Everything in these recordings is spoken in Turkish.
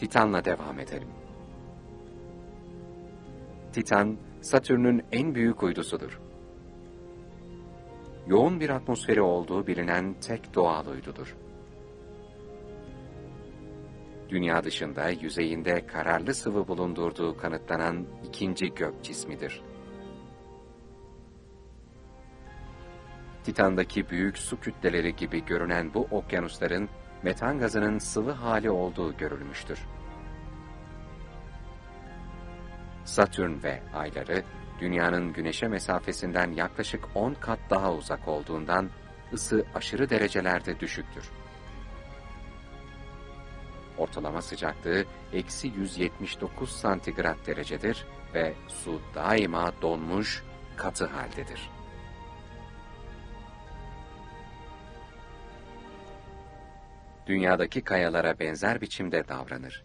Titan'la devam edelim. Titan, Satürn'ün en büyük uydusudur. Yoğun bir atmosferi olduğu bilinen tek doğal uydudur. Dünya dışında yüzeyinde kararlı sıvı bulundurduğu kanıtlanan ikinci gök cismidir. Titan'daki büyük su kütleleri gibi görünen bu okyanusların metan gazının sıvı hali olduğu görülmüştür. Satürn ve ayları Dünya'nın güneşe mesafesinden yaklaşık 10 kat daha uzak olduğundan ısı aşırı derecelerde düşüktür. Ortalama sıcaklığı eksi 179 santigrat derecedir ve su daima donmuş, katı haldedir. Dünyadaki kayalara benzer biçimde davranır.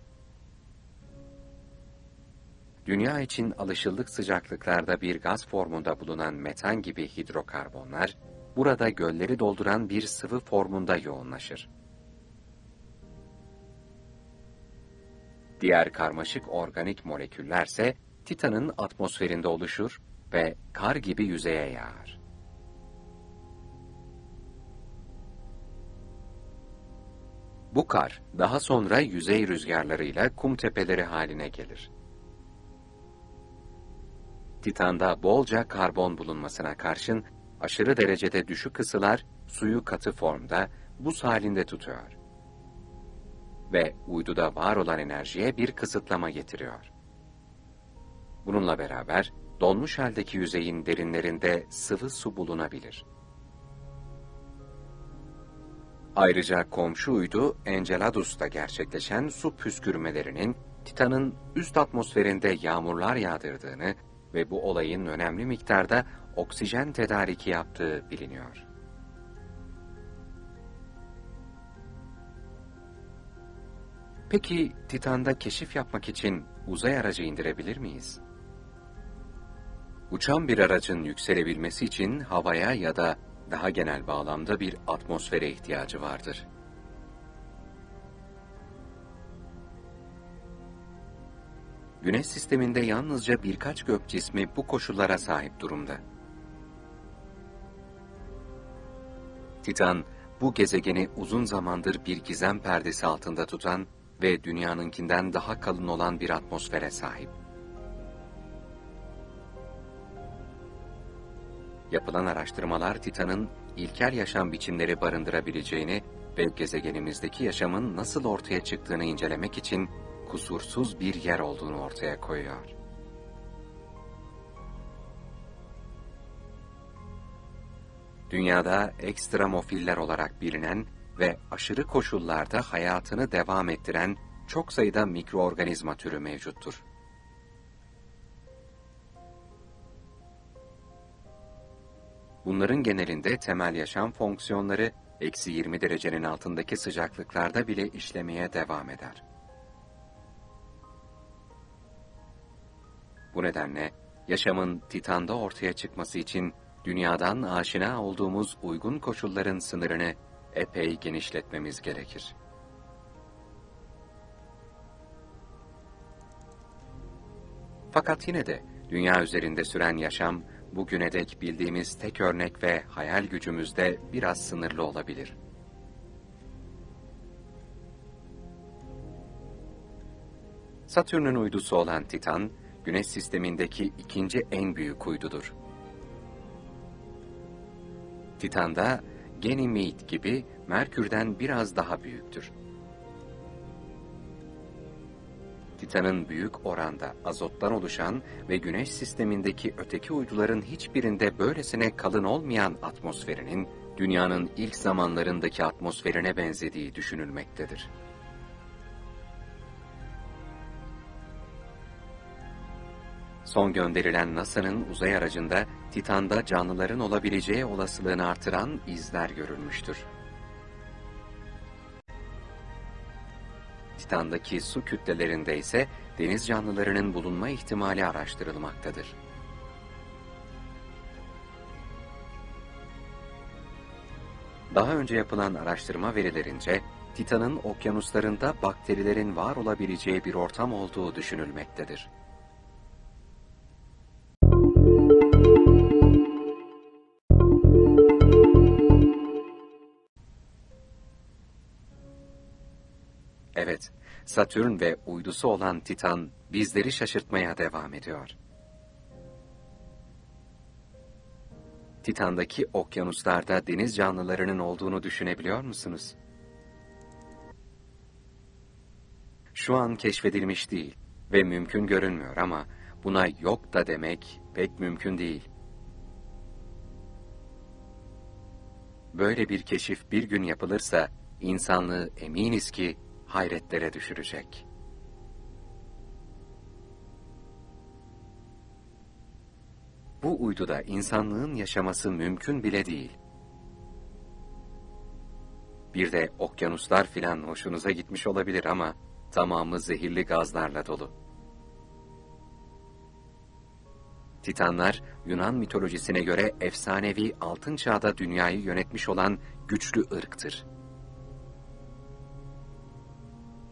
Dünya için alışıldık sıcaklıklarda bir gaz formunda bulunan metan gibi hidrokarbonlar, burada gölleri dolduran bir sıvı formunda yoğunlaşır. Diğer karmaşık organik moleküllerse Titan'ın atmosferinde oluşur ve kar gibi yüzeye yağar. Bu kar daha sonra yüzey rüzgarlarıyla kum tepeleri haline gelir. Titan'da bolca karbon bulunmasına karşın aşırı derecede düşük ısılar suyu katı formda buz halinde tutuyor. Ve uyduda var olan enerjiye bir kısıtlama getiriyor. Bununla beraber donmuş haldeki yüzeyin derinlerinde sıvı su bulunabilir. Ayrıca komşu uydu Enceladus'ta gerçekleşen su püskürmelerinin Titan'ın üst atmosferinde yağmurlar yağdırdığını ve bu olayın önemli miktarda oksijen tedariki yaptığı biliniyor. Peki Titan'da keşif yapmak için uzay aracı indirebilir miyiz? Uçan bir aracın yükselebilmesi için havaya ya da daha genel bağlamda bir atmosfere ihtiyacı vardır. Güneş sisteminde yalnızca birkaç gök cismi bu koşullara sahip durumda. Titan, bu gezegeni uzun zamandır bir gizem perdesi altında tutan ve dünyanınkinden daha kalın olan bir atmosfere sahip. Yapılan araştırmalar Titan'ın ilkel yaşam biçimleri barındırabileceğini ve gezegenimizdeki yaşamın nasıl ortaya çıktığını incelemek için kusursuz bir yer olduğunu ortaya koyuyor. Dünyada ekstremofiller olarak bilinen ve aşırı koşullarda hayatını devam ettiren çok sayıda mikroorganizma türü mevcuttur. Bunların genelinde temel yaşam fonksiyonları eksi 20 derecenin altındaki sıcaklıklarda bile işlemeye devam eder. Bu nedenle yaşamın Titan'da ortaya çıkması için dünyadan aşina olduğumuz uygun koşulların sınırını epey genişletmemiz gerekir. Fakat yine de dünya üzerinde süren yaşam bugüne dek bildiğimiz tek örnek ve hayal gücümüzde biraz sınırlı olabilir. Satürn'ün uydusu olan Titan, Güneş sistemindeki ikinci en büyük uydudur. Titan'da Ganymede gibi Merkür'den biraz daha büyüktür. Titan'ın büyük oranda azottan oluşan ve Güneş sistemindeki öteki uyduların hiçbirinde böylesine kalın olmayan atmosferinin, Dünya'nın ilk zamanlarındaki atmosferine benzediği düşünülmektedir. Son gönderilen NASA'nın uzay aracında Titan'da canlıların olabileceği olasılığını artıran izler görülmüştür. Titan'daki su kütlelerinde ise deniz canlılarının bulunma ihtimali araştırılmaktadır. Daha önce yapılan araştırma verilerince, Titan'ın okyanuslarında bakterilerin var olabileceği bir ortam olduğu düşünülmektedir. Evet, Satürn ve uydusu olan Titan bizleri şaşırtmaya devam ediyor. Titan'daki okyanuslarda deniz canlılarının olduğunu düşünebiliyor musunuz? Şu an keşfedilmiş değil ve mümkün görünmüyor ama buna yok da demek pek mümkün değil. Böyle bir keşif bir gün yapılırsa insanlığı eminiz ki hayretlere düşürecek. Bu uyduda insanlığın yaşaması mümkün bile değil. Bir de okyanuslar filan hoşunuza gitmiş olabilir ama tamamı zehirli gazlarla dolu. Titanlar, Yunan mitolojisine göre efsanevi altın çağda dünyayı yönetmiş olan güçlü ırktır.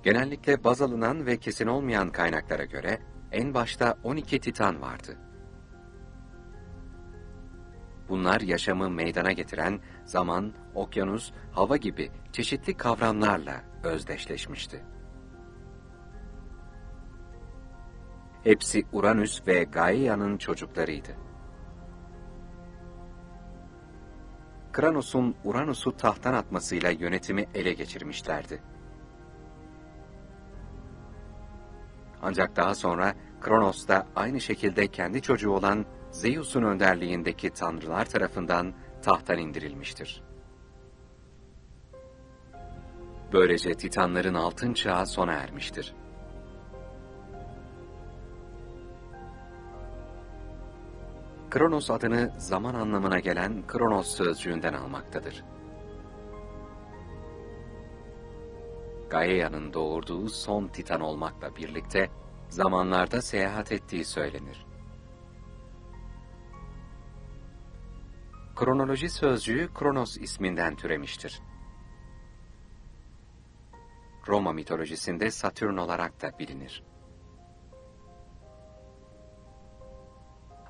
Genellikle baz alınan ve kesin olmayan kaynaklara göre en başta 12 titan vardı. Bunlar yaşamı meydana getiren zaman, okyanus, hava gibi çeşitli kavramlarla özdeşleşmişti. Hepsi Uranüs ve Gaia'nın çocuklarıydı. Kranos'un Uranüs'ü tahttan atmasıyla yönetimi ele geçirmişlerdi. Ancak daha sonra Kronos da aynı şekilde kendi çocuğu olan Zeus'un önderliğindeki tanrılar tarafından tahttan indirilmiştir. Böylece Titanların altın çağı sona ermiştir. Kronos adını zaman anlamına gelen Kronos sözcüğünden almaktadır. Gaia'nın doğurduğu son Titan olmakla birlikte zamanlarda seyahat ettiği söylenir. Kronoloji sözcüğü Kronos isminden türemiştir. Roma mitolojisinde Satürn olarak da bilinir.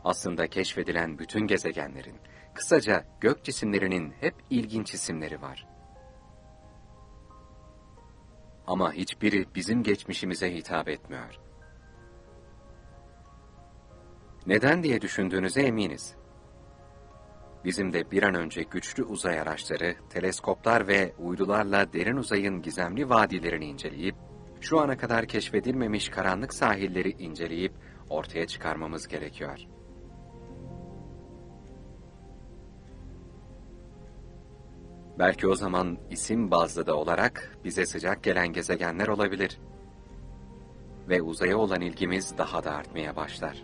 Aslında keşfedilen bütün gezegenlerin, kısaca gök cisimlerinin hep ilginç isimleri var. Ama hiçbiri bizim geçmişimize hitap etmiyor. Neden diye düşündüğünüze eminiz. Bizim de bir an önce güçlü uzay araçları, teleskoplar ve uydularla derin uzayın gizemli vadilerini inceleyip, şu ana kadar keşfedilmemiş karanlık sahilleri inceleyip ortaya çıkarmamız gerekiyor. Belki o zaman isim bazlı da olarak bize sıcak gelen gezegenler olabilir. Ve uzaya olan ilgimiz daha da artmaya başlar.